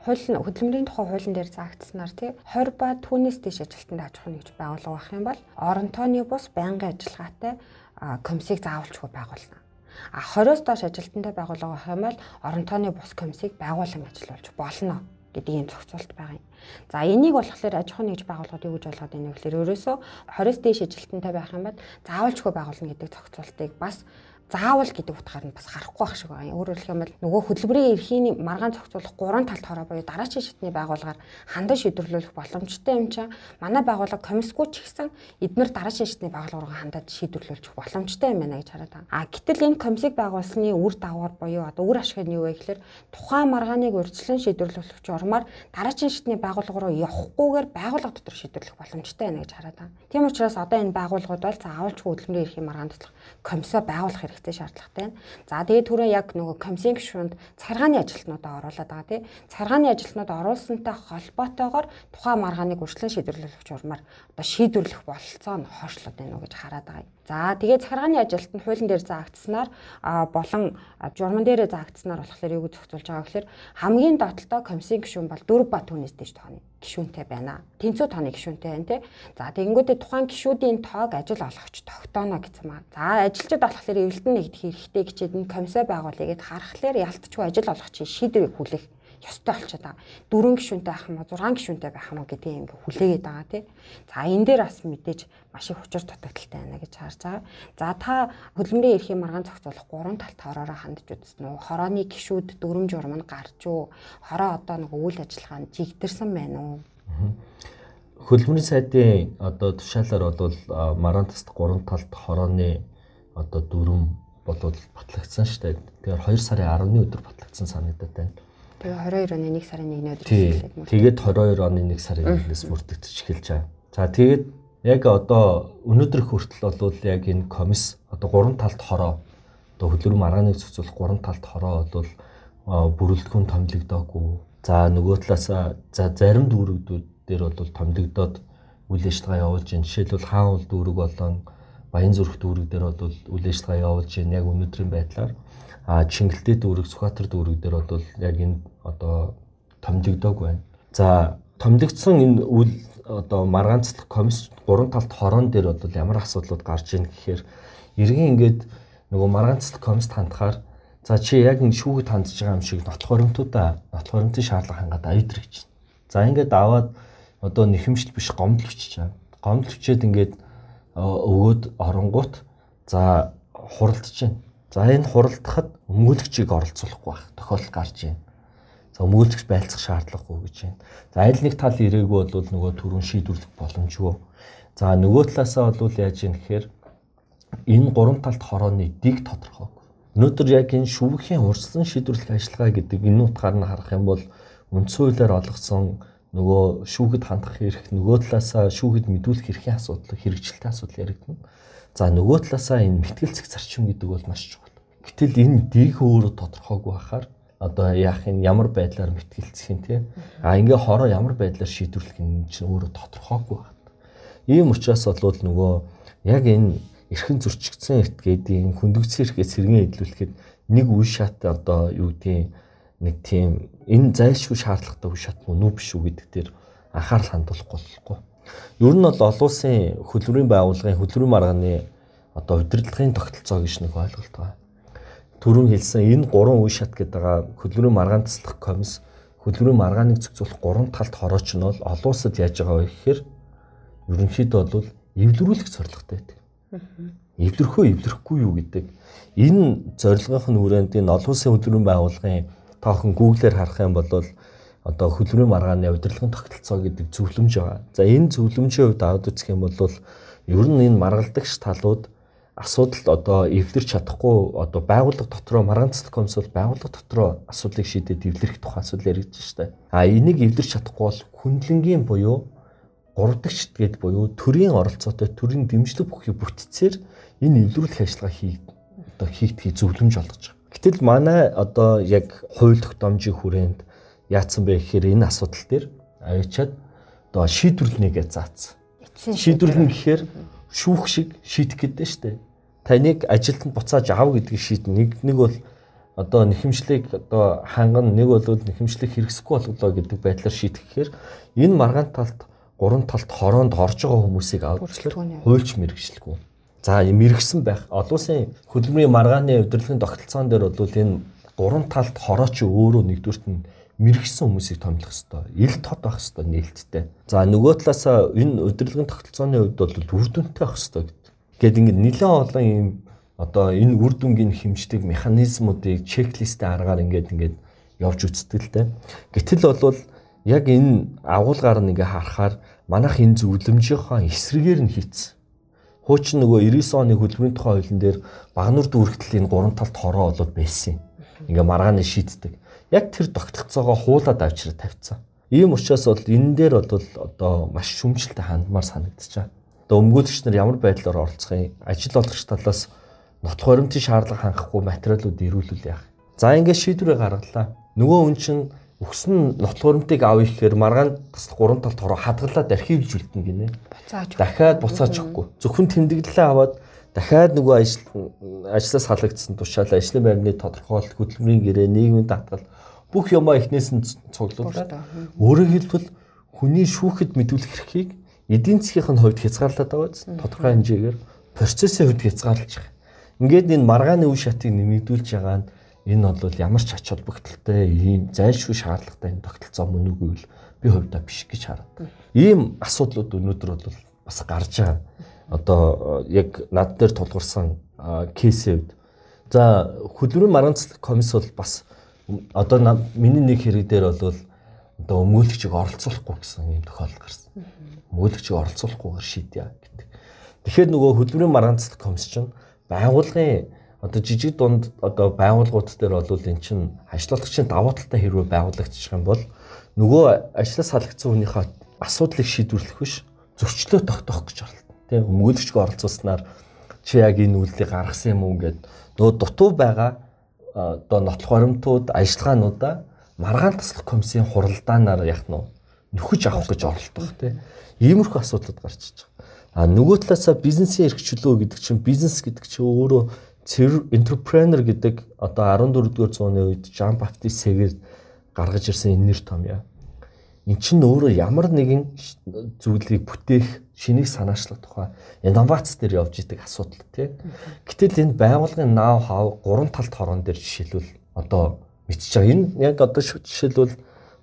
хууль нь хөдөлмөрийн тухай хуулийн дээр заагдсанаар тий 20 ба түүнээс дээш ажилтнанд аж ахуйн нэгж байгууллага байх юм бол оронтооны бус байнгын ажиллагаатай комиссийг заавалчгүй байгуулна. А 20-оос доош ажилтнтай байгууллага бол оронтооны бус комиссийг байгуулан ажиллуулж болно гэдэг ийм зохицуулт байгаа юм. За энийг болохоор аж ахуйн нэгж байгууллагууд юу гэж ойлгоод байна гэхээр ерөөсөө 20-с дээш ажилтнтай байх юм бол заавалчгүй байгуулна гэдэг зохицуултыг бас заавал гэдэг утгаар нь бас харахгүй байх шиг байна. Өөрөөр хэлэх юм бол нөгөө хөдөлмөрийн эрхийн маргаан зохицуулах гурван талт хороо буюу дараачийн шатны байгууллагаар хандаж шийдвэрлэх боломжтой юм чинь манай байгууллага комиссгүй ч гэсэн эдгээр дараачийн шатны байгууллагаар хандаж шийдвэрлэх боломжтой юм байна гэж хараад байна. А гэтэл энэ комиссийг байгуулсны үр дагавар буюу одоо үр ашиг нь юу вэ гэхээр тухайн маргааныг урьдчилан шийдвэрлэх журмаар дараачийн шатны байгууллага руу явахгүйгээр байгууллага дотор шийдвэрлэх боломжтой байна гэж хараад байна. Тийм учраас одоо энэ байгууллагууд бол заавалчгүй хөдөлмөрийн эрхийн маргаан туслах комиссаа байгуулах хэрэгцээ шаардлагатай байна. За тэгээд түрүү яг нөгөө комиссийн гишүүнд цахиргааны ажилтнуудаа оруулаад байгаа тий. Цахиргааны ажилтнууд оруулсантай холбоотойгоор тухайн маргааныг үргэлжлэн шийдвэрлэх журмаар одоо шийдвэрлэх бололцоо нь хойшлоод байна уу гэж хараад байгаа юм. За тэгээд цахиргааны ажилтнууд хуулийн дээр заагдсанаар болон журман дээрээ заагдсанаар болохоор юу гэж зохицуулж байгаа гэхээр хамгийн доотлоо комиссийн гишүүн бол 4 ба түүнээс дэш тооны гишүүнтэй байна. Тэнцүү тооны гишүүнтэй байна тий. За тэгэнгүүтээ тухайн гишүүдийн тоог ажил олгогч тогтооно гэсэн маа. За ажилчид болохоор эвлэлтэн нэгдэх хэрэгтэй гэчээд энэ комиссаа байгуулъя гэд харахаар ялтчгүй ажил олгогчийн шийдвэрийг хүлээх ёстой болчиход байгаа. Дөрвөн гишүүнтэй байх юм уу, зургаан гишүүнтэй байх юм уу гэдгийг ингээ хүлээгээд байгаа тий. За энэ дээр бас мэдээж маш их хүчээр дутагдaltaй байна гэж харж байгаа. За та хөдөлмөрийн эрхийн маргаан зохицуулах гурван талт хороороо хандж үзсэн үү? Хорооны гишүүд дөрөм журам нь гарч уу? Хороо одоо нэг үйл ажиллагаанд жигдэрсэн байна уу? Хөдөлмөрийн сайдын одоо тушаалаар бол маргаан тасд гурван талт хорооны одоо дүрм болоод батлагдсан шүү дээ. Тэгэхээр 2 сарын 10-ны өдөр батлагдсан санагдаад байна. Тэгээ 22 оны 1 сарын 1-ний өдөр мөрдөж. Тэгээд 22 оны 1 сарын 1-ээс мөрдөгдөж эхэлж байгаа. За тэгээд яг одоо өнөөдөр хүртэл бол яг энэ комисс одоо гурван талт хороо одоо хөдөлмөр маргааныг зохицуулах гурван талт хороо бол бүрэлдэхүүн томилогдоогүй. За нөгөө талаас за зарим дүүрэгдүүд дээр бол томилогдоод үйл ажиллагаа явуулж байна. Жишээлбэл хаан уул дүүрэг болон Баян зүрх дүүрэг дээр бол үйл ажиллагаа явуулж байна яг өнөөдрийн байдлаар. А Чингэлтэй дүүрэг, Сүхбаатар дүүрэг дээр бол яг энэ одоо томилогдоог байна. За томилогдсон энэ үйл одоо маргаанцлах комисс гурван талт хорон дээр бол ямар асуудлууд гарч ийн гэхээр эргэн ингээд нөгөө маргаанцлах комисс хандахаар за чи яг энэ шүүхэд хандж байгаа юм шиг нотлох баримтуудаа нотлох баримтын шаардлага хангаад аяд гэж. За ингээд аваад одоо нэхэмжил биш гомдол бичиж байгаа. Гомдол бичээд ингээд өгөөд оронгууд за хуралдаж байна. За энэ хуралдахад өмгөөлөгчийг оролцуулахгүй байх тохиолдол гарч байна. За өмгөөлөгч байлцах шаардлагагүй гэж байна. За аль нэг тал ирээгүй бол нөгөө түрүүн шийдвэрлэх боломжгүй. За нөгөө талаасаа бол яаж юм гэхээр энэ гурван талт хорооны дэг тодорхойгүй. Өнөөдөр яг энэ шүүхийн урьдчилан шийдвэрлэх ажиллагаа гэдэг энэ утгаар нь харах юм бол үндсэн хуулиар олгосон нөгөө шүүхэд хандах хэрэг нөгөө талаасаа шүүхэд мэдүүлэх эрхийн асуудал хэрэгжилтийн асуудал яригдана. За нөгөө талаасаа энэ мэтгэл зэг зарчим гэдэг бол маш чухал. Гэтэл энэ дэг өөрөө тодорхойгүй байхаар одоо яах юм ямар байдлаар мэтгэлцэх юм те а ингээ хороо ямар байдлаар шийдвэрлэх юм чинь өөрөө тодорхойгүй байна. Ийм учраас бол нөгөө яг энэ эрхэн зөрчигдсөн этгээдийн хүндэгдсэн эрхээ сэргэн эдлүүлэхэд нэг үе шат одоо юу гэдгийг нэг тийм энэ зайлшгүй шаардлагатай үе шат мөн үү биш үү гэдэг дээр анхаарал хандуулахгүй болохгүй. Ер нь бол олон улсын хөдөлмөрийн байгууллагын хөдөлмөрийн маргааны одоо удирдлагын тогтолцоо гэж нэг ойлголт байна. Төрөн хэлсэн энэ гурван үе шат гэдэг байгаа хөдөлмөрийн маргаан таслах комисс хөдөлмөрийн маргааныг зохицуулах гурван талт хорооч нь бол олон улсад яаж байгаа вэ гэхээр ерөнхийдөө бол эвлэрүүлэх зорилготой байдаг. Эвлэрхөө эвлэрэхгүй юу гэдэг энэ зорилгын хүрээнд энэ олон улсын хөдөлмөрийн байгууллагын тоохон Google-ээр харах юм бол одоо хөдөлмөрийн маргааны удирдлагын тогтолцоо гэдэг зөвлөмж байгаа. За энэ зөвлөмжийн хувьд аваад үзэх юм бол ер нь энэ маргалдагч талууд асуудал одоо эвлэрч чадахгүй одоо байгууллага дотроо маргаан цэцлэг комисс бол байгууллага дотроо асуудлыг шийдээд эвлэрэх тухай асуудал яригдж штэ. А энийг эвлэрч чадахгүй бол хүндлэнгийн буюу гуравдагчд гээд буюу төрийн оролцоотой төрийн дэмжлэг бүхий бүтцээр энэ эвлэрүүлэх ажиллагаа хий одоо хийгдхий зөвлөмж олгож байгаа. Гэтэл манай одоо яг хууль тогтоомжийн хүрээнд яатсан бэ гэхээр энэ асуудал дээр авчиад одоо шийдвэрлэнийгээ заасан. Шийдвэрлэн гэхээр шүүх шиг шийдэх гэдэг нь шүү дээ. Таныг ажилтанд буцааж ав гэдгийг шийднэ. Нэг нэг бол одоо нэхэмжлийг одоо хангана, нэг бол нэхэмжлийг хэрэгсэхгүй болголоо гэдэг байдлаар шийдэх гэхээр энэ маргаан талд гурван талд хороонд орж байгаа хүмүүсийг авчлаа хуульч мэрэгчлэхгүй. За мэрэгсэн байх. Олон улсын хөдөлмөрийн маргааны удирдлагын тогтолцоон дээр бол энэ гурван талд хорооч өөрөө нэгдүгürt нь мэрэгсэн хүмүүсийг томилох хэвээр. Ил тод байх хэвээр нээлттэй. За нөгөө талаасаа энэ удирдлагын тогтолцооны хувьд бол үр дүнтэй байх хэвээр гэдэг. Гэт ингээд нэлээд олон юм одоо энэ үр дүнгийн хэмждэг механизмуудыг чеклистийн аргаар ингээд ингээд явж үздэг л дээ. Гэтэл бол яг энэ агуулгаар нэг харахаар манайх энэ зөвлөмжийнхаа эсрэгээр нь хийцэн Хуучин нөгөө 99 оны хөдөлмөрийн тухай хуулийн дээр багнур дүүрэгтэл энэ гурван талд хороо болоод байсан юм. Ингээ маргааны шийддэг. Яг тэр тогтгоцоогоо хуулаад авчираа тавьцсан. Ийм учраас бол энэ дээр бол одоо маш шүмжлэлтэй хандмаар санагдчиха. Одоо өмгөөлөгч нар ямар байдлаар оролцох юм? Ажил олгогч талаас нотлох баримтын шаардлага хангахгүй материалууд ирүүлүүл яах. За ингээд шийдвэрээ гаргалаа. Нөгөө хүн чинь өгсөн нотлохоромтыг авъя гэхээр маргаан таслах гурван талд хороо хадгалаад архивлжүүлтэн гинэ. Буцааж. Дахиад буцаачихгүй. Зөвхөн тэмдэглэлээ аваад дахиад нөгөө ажил ажлаас халагдсан тушаал ажлын байрны тодорхойлолт хөдөлмөрийн гэрээ нийгмийн татгал бүх юмаа эхнээс нь цуглуулад өөрөөр хэлбэл хүний шүүхэд мэдүүлэх эрхийг эдийн засгийн хувьд хязгаарлаад байгаа биз. Тодорхой хэмжээгээр процессын хувьд хязгаарлаж байгаа. Ингээд энэ маргааны үе шатыг нэмэгдүүлж байгаа нь энэ бол ямар ч ач холбогдолтой ийм зайлшгүй шаардлагатай энэ тогтолцоо мөн үгүй л би хувьдаа биш гэж хараад. Ийм асуудлууд өнөөдөр бол бас гарч байгаа. Одоо яг над дээр тулгурсан кейсэд за хөдөлмөрийн маргаанцлах комисс бол бас одоо миний нэг хэрэг дээр бол одоо өмгөөлөгчийг оролцуулахгүй гэсэн юм тохиолдол гарсан. Өмгөөлөгчийг оролцуулахгүйгээр шийдъя гэдэг. Тэгэхээр нөгөө хөдөлмөрийн маргаанцлах комисс чинь байгууллагын одоо жижиг дунд одоо байгууллагууд дээр бол эн чинь ажиллагчийн давуу талтай хэрвээ байгуулагдчих юм бол нөгөө ажлаас салгдсан хүнийхээ асуудлыг шийдвэрлэх биш зөрчлөө тогтоох гэж оролдсон. Тийм өмгөөлөгчг оролцуулснаар чи яг энэ үйлдэлийг гаргасан юм уу гэд нөгөө дутуу байгаа одоо нотлох баримтууд ажиллагаануудаа маргаан таслах комиссийн хуралдаанаар яг нь нөхөж авах гэж оролдох тийм иймэрхүү асуудлууд гарч иж байгаа. А нөгөө талаасаа бизнесийн эрхчлөө гэдэг чинь бизнес гэдэг чинь өөрөө entrepreneur гэдэг одоо 14 дугаар зууны үед Жан Баптист Сегер гаргаж ирсэн энэ нэр томьёо. Эн чинь өөрөө ямар нэгэн зүйлийг бүтээх, шинийг санаачлах тухай инновац дээр явж идэг асуудал тий. Гэтэл энэ байгуулгын ноу хав гурван талт хорон дээр жишээлбэл одоо мэдчихэж байгаа. Энэ яг одоо жишээлбэл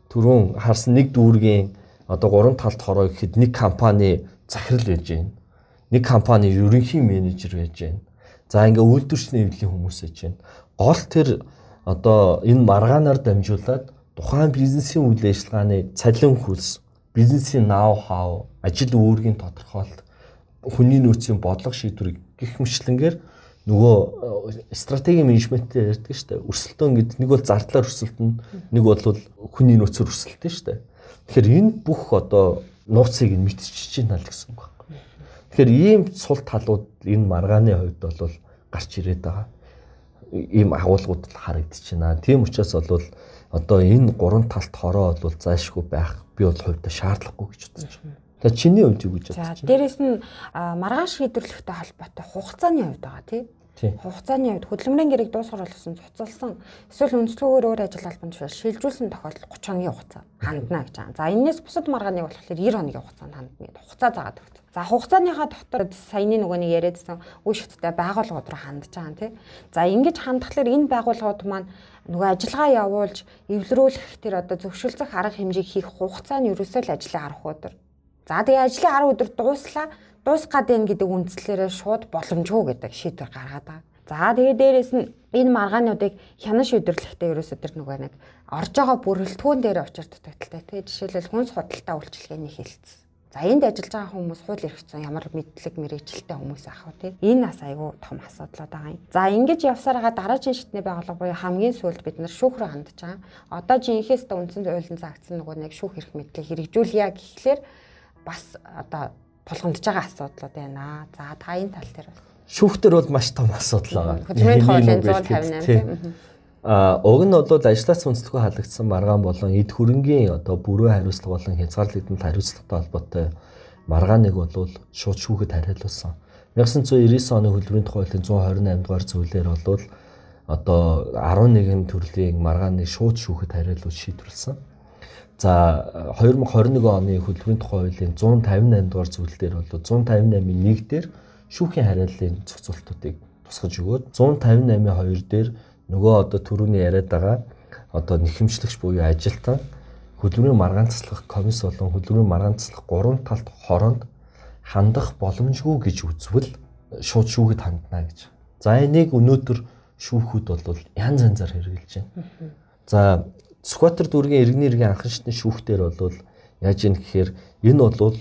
түрүүн харсан нэг дүүргийн одоо гурван талт хороо гэхэд нэг компани захирал байж байна. Нэг компани ерөнхий менежер байж байна За ингээ үйлдвэрчний эвлэлийн хүмүүс гэж байна. Гол тэр одоо энэ маргаанаар дамжуулаад тухайн бизнесийн үйл ажиллагааны цалин хөлс, бизнесийн ноу хау, ажил үүргийн тодорхойлолт, хүний нөөцийн бодлого шийдвэрийг гих мэтлэнгээр нөгөө э, стратегийн менежментээр ярьдаг шүү дээ. Өрсөлдөөн гэдэг нэг бол зардлаар өрсөлдөн, нэг бол хүний нөөцөөр өрсөлдөн шүү дээ. Тэгэхээр энэ бүх одоо нууцыг нь мэдчихэж байна л гэсэн үг Тэгэхээр ийм сул талууд энэ маргааны хувьд бол гарч ирээд байгаа. Ийм агуулгууд харагдчихна. Тийм учраас бол одоо энэ гурван талт хороо бол зайлшгүй байх би бол хувьдаа шаардлагагүй гэж бодож байна. Тэгээ чиний хувьд юу гэж бодож байна? За дээрэс нь маргааш шийдвэрлэхтэй холбоотой хугацааны хувьд байгаа тийм Хугацааны хувьд хөдөлмөрийн гэрийг дуусгар болсон цуцалсан эсвэл үндэслэгөөр өөр ажил албанд шилжүүлсэн тохиолдолд 30 хоногийн хугацаа хандна гэж байгаа. За энэс бусад маргааныг болохоор 90 хоногийн хугацаанд хандна гэдэг хугацаа заагаад өгсөн. За хугацааныхаа дотор саяны нөгөө нэг яриадсан үе шаттай байгууллагууд руу хандж байгаа тийм. За ингэж хандхаар энэ байгууллагууд маань нөгөө ажиллагаа явуулж эвлэрүүлэх тэр одоо зөвшөлдөх арга хэмжээг хийх хугацаа нь ерөөсөө л ажлын 10 өдөр. За тэгээ ажлын 10 өдөр дууслаа дуусгаад байна гэдэг үндслээрээ шууд боломжгүй гэдэг шийдвэр гаргаад байгаа. За тэгээ дээрэс нь энэ маргаануудыг хянаш өдөрлөхтэй ерөөсөө тэр нөгөө нэг орж байгаа бүрэлдэхүүн дээр очир дутагдaltaй. Тэгээ жишээлбэл хүнс худалдаа үйлчилгээний хэлэлцсэн. За энд ажиллаж байгаа хүмүүс хууль эрх зүйн ямар мэдлэг мэрэгчлэлтэй хүмүүс ах вэ? Энэ нас айгүй том асуудлууд байгаа юм. За ингэж явсараа дараагийн шатны байгууллага буюу хамгийн сүүлд бид нар шүүх рүү хандж байгаа. Одоо жинхэнэ үндсэн зөвлөн заагдсан нөгөө нэг шүүх эрх мэдлэг хэрэгжүүлье гэхлээр бас одоо тулгамдж байгаа асуудлууд байна. За та энэ тал дээр шүүхтэр бол маш том асуудал байгаа. Хөдөлмөрийн хуулийн 158 тийм. А уг нь бол ажлаас үндэслэхүй халагдсан маргаан болон эд хөрөнгийн одоо бүрөө хариуцлага болон хязгаарлалт эдэнд хариуцлагатай холбоотой маргааныг бол шууд шүүхэд хариулсан. 1999 оны хөдөлмөрийн хуулийн 128 дугаар зөвлөлөөр бол одоо 11 төрлийн маргааныг шууд шүүхэд хариулж шийдвэрлсэн. За 2021 оны хөдөлмөрийн тухай хуулийн 158 дугаар зүйлдер бол 158-ийн 1 дээр шүүхийн хариаллын зохицуултуудыг тусгаж өгөөд 158-ийн 2 дээр нөгөө одоо түрүүний яриад байгаа одоо нэхэмжлэгч буюу ажилтан хөдөлмөрийн маргаан таслах комисс болон хөдөлмөрийн маргаан таслах гурван талт хороонд хандах боломжгүй гэж үзвэл шууд шүүхэд хандна гэж. За энийг өнөөдөр шүүхүүд бол янз янзаар хэрэгжилж байна. За Скватер дүүргийн иргэний иргэн анхан шатны шүүхтэр бол яаж юм гэхээр энэ бол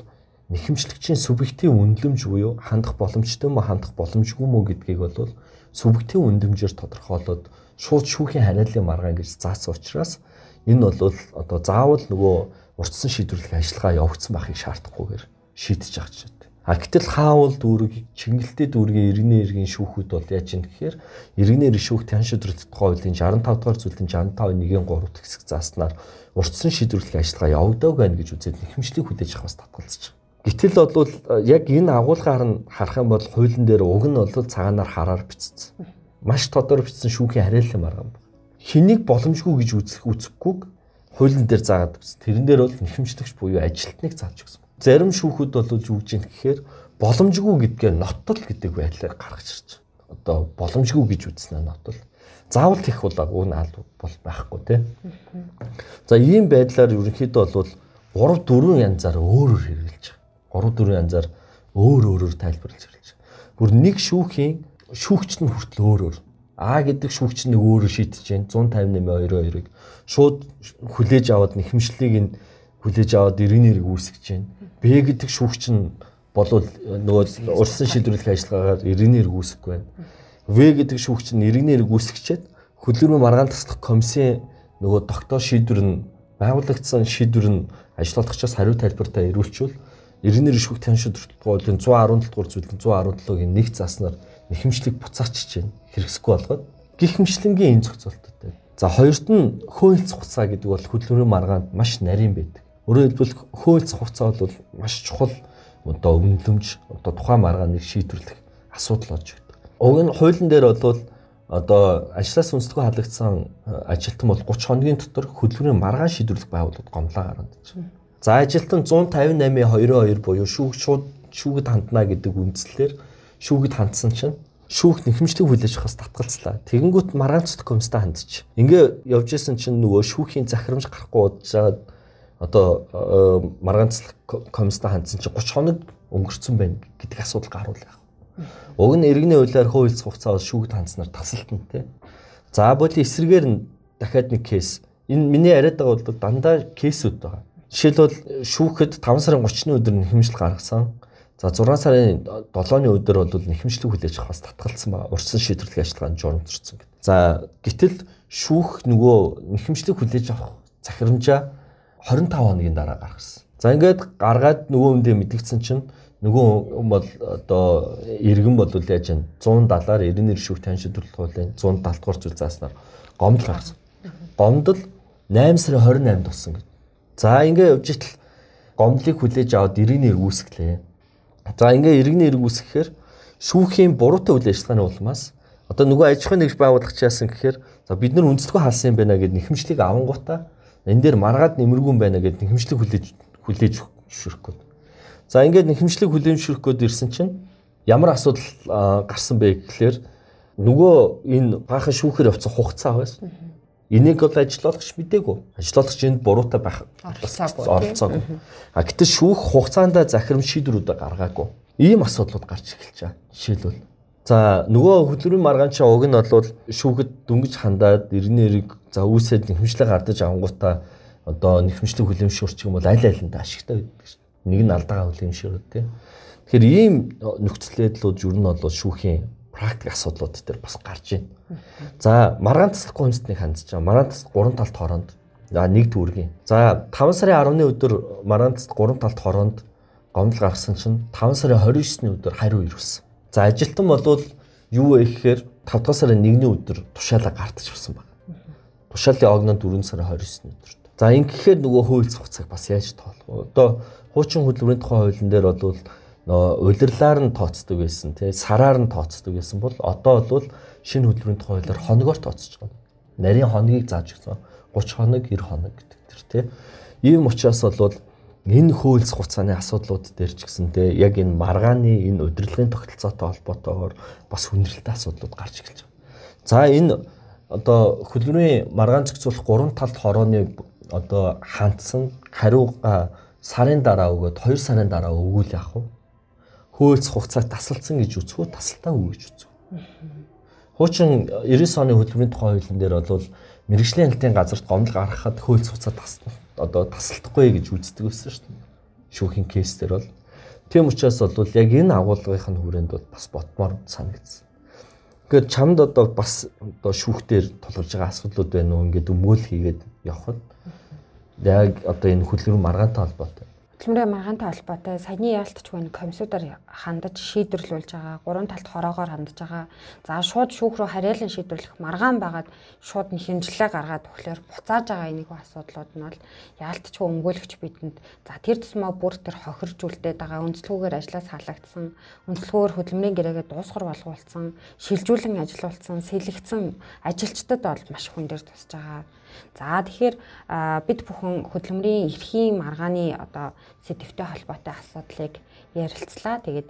нэхэмжлэгчийн субъектив үнэлэмж буюу хандах боломжтой мó хандах боломжгүй мó гэдгийг бол субъектив үндэмжээр тодорхойлоод шууд шүүхийн хариаллын маргаан гэж заасан учраас энэ бол одоо заавал нөгөө урдсан шийдвэрлэх ажиллагаа явагдсан байхыг шаардахгүйгээр шийдэж байгаа ч А гэтэл хаавал дүүрэг чингэлтэй дүүргийн иргэний иргэн шүүхүүд бол яаж юм гэхээр иргэний иргэн шүүх тань шийдвэрлэх хуулийн 65 дугаар зүйлийн 65 1-ийн 3 дахь хэсэг зааснаар урдсан шийдвэрлэх ажиллагаа явагдааг байна гэж үзээд нэхэмжлийг хүлээж авах бас байгаа. Гэтэл бол яг энэ агуулгаар нь харах юм бол хуулийн дээр уг нь бол цагаанаар хараар бичсэн. Маш тодор бичсэн шүүхийн хариаллын маргаан. Хэнийг боломжгүй гэж үзэх үзэхгүйг хуулийн дээр заагаад бичсэн. Тэрэн дээр бол нэхэмжлэгч буюу ажилтныг зааж өгсөн зарим шүүхүүд бол юу гэж юм гэхээр боломжгүй гэдгээр нотол гэдэг байдлаар гаргаж ирж байна. Одоо боломжгүй гэж үзсэн нь нотол. Заавал тех бол өн ал бол байхгүй тий. За ийм байдлаар ерөнхийдөө бол 3 4 янзаар өөр өөр хэрэгжилж байгаа. 3 4 янзаар өөр өөрөөр тайлбарлаж хэрэгжилж байгаа. Гүр нэг шүүхийн шүүгч нь хүртэл өөр өөр. А гэдэг шүүгч нь өөрөөр шийдэж байна. 158 22-ыг шууд хүлээж аваад нэхэмшлийг нь хүлээж аваад 90-ийг үүсгэж байна. Б гэдэг шүүгч нь болвол нөгөө урьдчилан шийдвэрлэх ажиллагаагаар иргэний хэрэг үүсэхгүй байна. В гэдэг шүүгч нь иргэний хэрэг үүсгэчээд хөдөлгөөний маргаан таслах комиссийн нөгөө доктор шийдвэр нь байгуулагдсан шийдвэр нь ажилтгчаас хариу тайлбартаа ирүүлчихвэл иргэний шүүх таньшид төрөлтгөөлийн 117 дугаар зүйлэн 117-гийн нэг заснаар нэхэмжлэг буцаачиж байна. Хэрэгсэхгүй болгоод гихмшлэнгийн энэ зохицуулттай. За хоёрт нь хөөлц хугацаа гэдэг бол хөдөлмөрийн маргаанд маш нарийн байдаг. Өөрөөр хэлбэл хөөлц хугацаа бол маш чухал одоо үнэлэмж одоо тухайн маргааныг шийдвэрлэх асуудал болж байна. Уг нь хуулийн дээр бол одоо ажлаас үнэлтгүй халагдсан ажилтан бол 30 хоногийн дотор хөдөлмөрийн маргаан шийдвэрлэх байгууллагад гомлоо гаргаж байна. За ажилтан 158.22 буюу шүүх шууд шүүгэд хандна гэдэг үндслээр шүүгэд хандсан чинь шүүх нэхэмжлэг хүлээж авахаас татгалцлаа. Тэгэнгүүт маргаан цэцэг комисстай хандчих. Ингээ явж исэн чинь нөгөө шүүхийн захирамж гарахгүй удажгаад одоо э, маргаан цэцэг комисстай хандсан чинь 30 хоног өнгөрцөн байна гэдэг асуудал гаруулаа. Уг нь иргэний хуулиар хууль хугацаа шүүгд хандсанаар тасалтна тий. За боли эсрэгээр нь дахиад нэг кейс. Энэ миний яриад байгаа бол дандаа кейсүүд байгаа. Жишээлбэл шүүхэд 5 сарын 30-ны өдөр нь хэмжил гаргасан. За 6 сарын 7-ны өдөр бол нэхэмжлэг хүлээж авах бас татгалцсан байгаа. Урьдчилан шийдвэрлэх ажиллагаанд журамчирсан гэдэг. За гэтэл шүүх нөгөө нэхэмжлэг хүлээж авах захирамжаа 25 хоногийн дараа гаргасан. За ингээд гаргаад нөгөө үндэ мэдгдсэн чинь нөгөө бол одоо иргэн бол яаж вэ 170-аар 90 шүүх тань шийдвэрлэх хуулийн 170 дугаар зүйл зааснаар гомдол гаргасан. Гомдол 8 сарын 28-нд болсон гэдэг. За ингээд явж итэл гомдлыг хүлээж аваад иргэний эргүүсгэлээ. За ингээ иргэний эрг үүсгэхээр шүүхийн буруутай үйл ажиллагааны улмаас одоо нөгөө аж ахуйн нэгж байгуулагч яасан гэхээр за бид нар үндэслэгүй халсан юм байна гэд нэхэмжлийг авангуудаа энэ дээр маргаад нэмэргүй байна гэд нэхэмжлэг хүлээж хүлээж зөвшөөрөхгүй. За ингээд нэхэмжлэг зөвшөөрөх гээд ирсэн чинь ямар асуудал гарсан бэ гэхээр нөгөө энэ баахан шүүхээр явцсан хугацаа байсан. Энийг бол ажиллуулагч мдээгүй. Ажиллуулагч энд буруутай байх оролцоогүй. А гэтэл шүүх хугацаанд захирам шийдвэрүүдэ гаргаагүй. Ийм асуудлууд гарч эхэлж байгаа. Жишээлбэл За нөгөө хөдөлмөрийн маргаанчаа уг нь бол шүүхэд дөнгөж хандаад иргэний эрэг за үүсээд нэхэмжлэг гардаж авангуудаа одоо нэхэмжлэг хүлэмжшүүрч юм бол аль алиндаа ашигтай байдаг шин. Нэг нь алдаага хүлэмжшүүрүүд тийм. Тэгэхээр ийм нөхцөл байдлууд юу нь бол шүүхийн практик асуудлууд дээр бас гарч байна. За маргаан таслах гомцтныг хандж байгаа. Маргаан тас 3 талт хороонд за нэг төвөргийн. За 5 сарын 10-ны өдөр маргаан тас 3 талт хороонд гомдол гаргасан чинь 5 сарын 29-ны өдөр хариу ирүүлсэн. За ажилтан болвол юу вэ гэхээр 5 дахь сарын 1-ний өдөр тушаалаа гартаж авсан баг. Тушаалын огноо 4 сарын 29-ны өдөр. За ингэхээр нөгөө хууль зохицыг бас яаж тоолох вэ? Одоо хуучин хөдөлмөрийн тухай хуулийн дээр бол улирлаар нь тооцдог байсан тий сараар нь тооцдог байсан бол одоо бол шинэ хөдөлмөрийн тухай хуулиар хоногоор тооцож байгаа. Нарийн хоногийг зааж өгсөн 30 хоног 90 хоног гэдэг тэр тий. Ийм учраас бол энэ хууль хугацааны асуудлууд дээр ч гэсэн тий яг энэ маргааны энэ удирдлагын тогтолцоотой холбоотойгоор бас хүндрэлтэй асуудлууд гарч эхэлж байгаа. За энэ одоо хөдөлмөрийн маргаан зохицуулах гурван талт хорооны одоо хандсан хариуга сарын дараа өгөөд 2 сарын дараа өгүүл яах вэ? хөөц хугацааг тасалдсан гэж үзэх үү, тасалтаа үү гэж үзэх. Хуучин 90 оны хөдөлмөрийн тухай хуулийн дээр бол мэрэгжлийн хяналтын газарт гомдол гаргахад хөөц хугацаа тасна. Одоо тасалдахгүй гэж үздэг байсан шүү дээ. Шүүхийн кейс дээр бол тийм учраас бол яг энэ агуулгын хүрээнд бол бас ботмоор санагдсан. Тэгэхээр чамд одоо бас одоо шүүхтэр тулгарч байгаа асуудлууд байна уу? Ингээд өмгөөл хийгээд явхад яг одоо энэ хөдөлгөөн маргаантай холбоотой хөтөлмөрийн маргаантай холбоотой саяны яалтч байна компьютер хандаж шийдвэрлүүлж байгаа. Гурван талт хороогоор хандаж байгаа. За шууд шүүх рүү харьяалан шийдвэрлэх маргаан байгаад шууд нь хэмжлээ гаргаад өглөөр буцааж байгаа энийг асуудлууд нь бол яалтч өмгөөлөгч бидэнд за тэр тусмаа бүр тэр хохиржүүлдээд байгаа өнцлөгөөр ажлаас халагдсан, өнцлөгөөр хөдөлмөрийн гэрээгээ дуусгар болгуулсан, шилжүүлэн ажилуулсан, сэлэгцэн ажилчдад бол маш хүн дээр тусаж байгаа За тэгэхээр бид бүхэн хөдөлмөрийн эрхийн маргааны одоо сэдвтэй холбоотой асуудлыг ярилцлаа. Тэгээд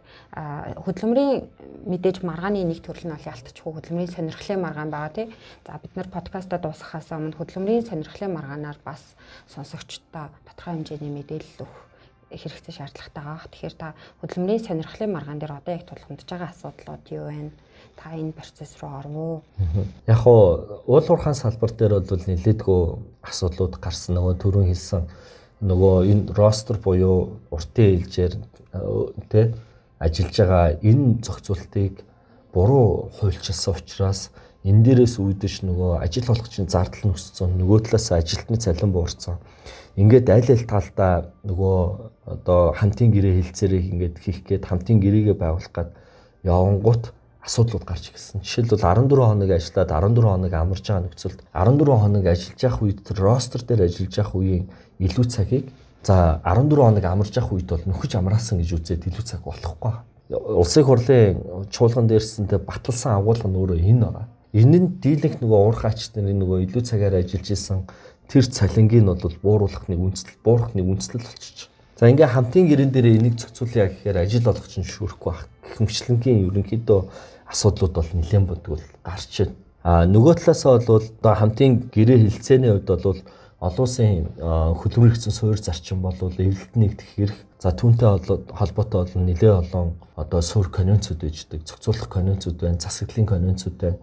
хөдөлмөрийн мэдээж маргааны нэг төрөл нь бол ялтчихгүй хөдөлмөрийн сонирхлын маргаан байгаа тий. За бид нар подкаста дуусгахаас өмнө хөдөлмөрийн сонирхлын маргаанаар бас сонсогчдоо тодорхой хэмжээний мэдээлэл өгөх хэрэгцээ шаардлагатай байгаа. Тэгэхээр та хөдөлмөрийн сонирхлын маргаан дээр одоо яг тулгамдж байгаа асуудлууд юу вэ? Та энэ процесс руу оров уу? Яг уу уул уурхаан салбар дээр бол нэлээдгүй асуудлууд гарсан. Нөгөө түрүүн хэлсэн. Нөгөө энэ ростер буюу уртын хэлжээр тэ ажиллаж байгаа энэ зохицуултыг буруу хуульчилсан учраас энэ дээрээс үүдэж нөгөө ажил олгогчийн зардал нь өссөн нөгөө талаас ажилтны цалин буурсан. Ингээд аль аль талдаа нөгөө одоо хамтын гэрээ хилцээрийг ингээд хийх гээд хамтын гэрээгээ байгуулах гээд явангуут асуудлууд гарч ирсэн. Жишээлбэл 14 хоног ажиллаад 14 хоног амарч байгаа нөхцөлд 14 хоног ажиллаж явах үед ростер дээр ажиллаж явах үеийн илүү цагийг За 14 хоног амарч явах үед бол нөхөж амраасан гэж үзээд илүү цаг болохгүй. Улсын хурлын чуулган дээрсэнтэй баталсан агуулга нь өөрөө энэ байгаа. Энэ нь дийлэнх нөгөө уурах ач нарын нөгөө илүү цагаар ажиллаж исэн тэр цалингийн нь бол бууруулах нэг үндэслэл, буурах нэг үндэслэл болчих. За ингээ хамтын гэрэн дээр энийг зохицуулъя гэхээр ажил олох чинь шүүрэхгүй байх. Гэмчлэнгийн ерөнхийдөө асуудлууд бол нэлээд бодгол гарч байна. А нөгөө талаасаа бол одоо хамтын гэрээ хилцээний хувьд бол олон улсын хөдөлмөр хэрэгцээ суурь зарчим бол эвлэлт нэгдэх хэрэг. За түүнтэй холбоотой бол нэлээ олон одоо суурь конвенцүүд bijдэг зохицуулах конвенцүүд байна засаглалын конвенцүүд байна.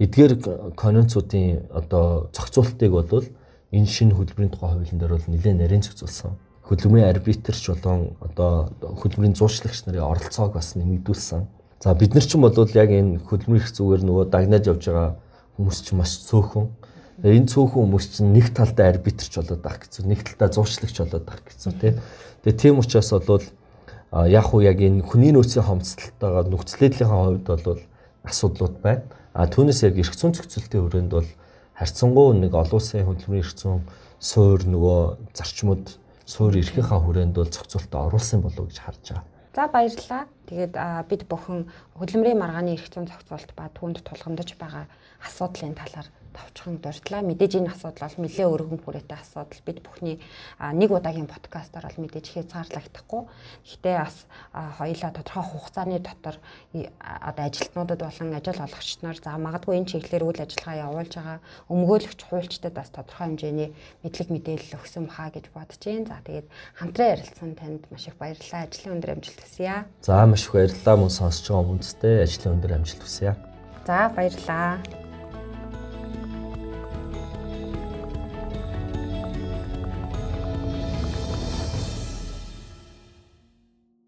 Эдгээр конвенцүүдийн одоо зохицуултыг бол энэ шинэ хөдөлмөрийн тухай хуулийн дээр бол нэлээ нарийн зохицуулсан. Хөдөлмөрийн арбитрч болон одоо хөдөлмөрийн зуурчлагч нарын оролцоог бас нэмэгдүүлсэн за бид нар ч юм бол яг энэ хөдөлмөрийн их зүгээр нөгөө дагнаад явж байгаа хүмүүс ч маш цөөхөн энэ цөөхөн хүмүүс чинь нэг талдаа арбитрч болоод байх гэсэн нэг талдаа зуучлагч болоод байх гэсэн тий. Тэгээ тийм учраас бол яг уу яг энэ хүний нөөцийн хомцтолтойгоо нөхцөлөдлийнхаа хувьд бол асуудлууд байна. А түүнээс яг эрх зүйн зохицуултын хүрээнд бол харьцангуй нэг олон улсын хөдөлмөрийн эрх зүйн суур нөгөө зарчмууд суур эрхийнхаа хүрээнд бол зохицуултад оруулсан болов уу гэж харж байгаа. За баярлалаа. Тэгээд бид бүхэн хөдөлмөрийн маргааны эрх зүйн зохицуулалт ба түүнд тулгамдж байгаа асуудлын талаар товчхон дурдлаа. Мэдээж энэ асуудал бол нэлээ өргөн хүрээтэй асуудал. Бид бүхний нэг удаагийн подкастаар бол мэдээж хязгаарлагдахгүй. Гэхдээ бас хоёулаа тодорхой хугацааны дотор одоо ажилтнуудад болон ажил олгогч нар за магадгүй энэ чиглэлээр үйл ажиллагаа явуулж байгаа өмгөөлөгч хуульчдад бас тодорхой хэмжээний мэдлэг мэдээлэл өгсөн баха гэж бодож байна. За тэгээд хамтран ярилцсан танд маш их баярлалаа. Ажлын өндөр амжилт хүсье. За маш их баярлалаа мөн сонсож байгаа хүмүүстээ ажлын өндөр амжилт хүсье. За баярлалаа.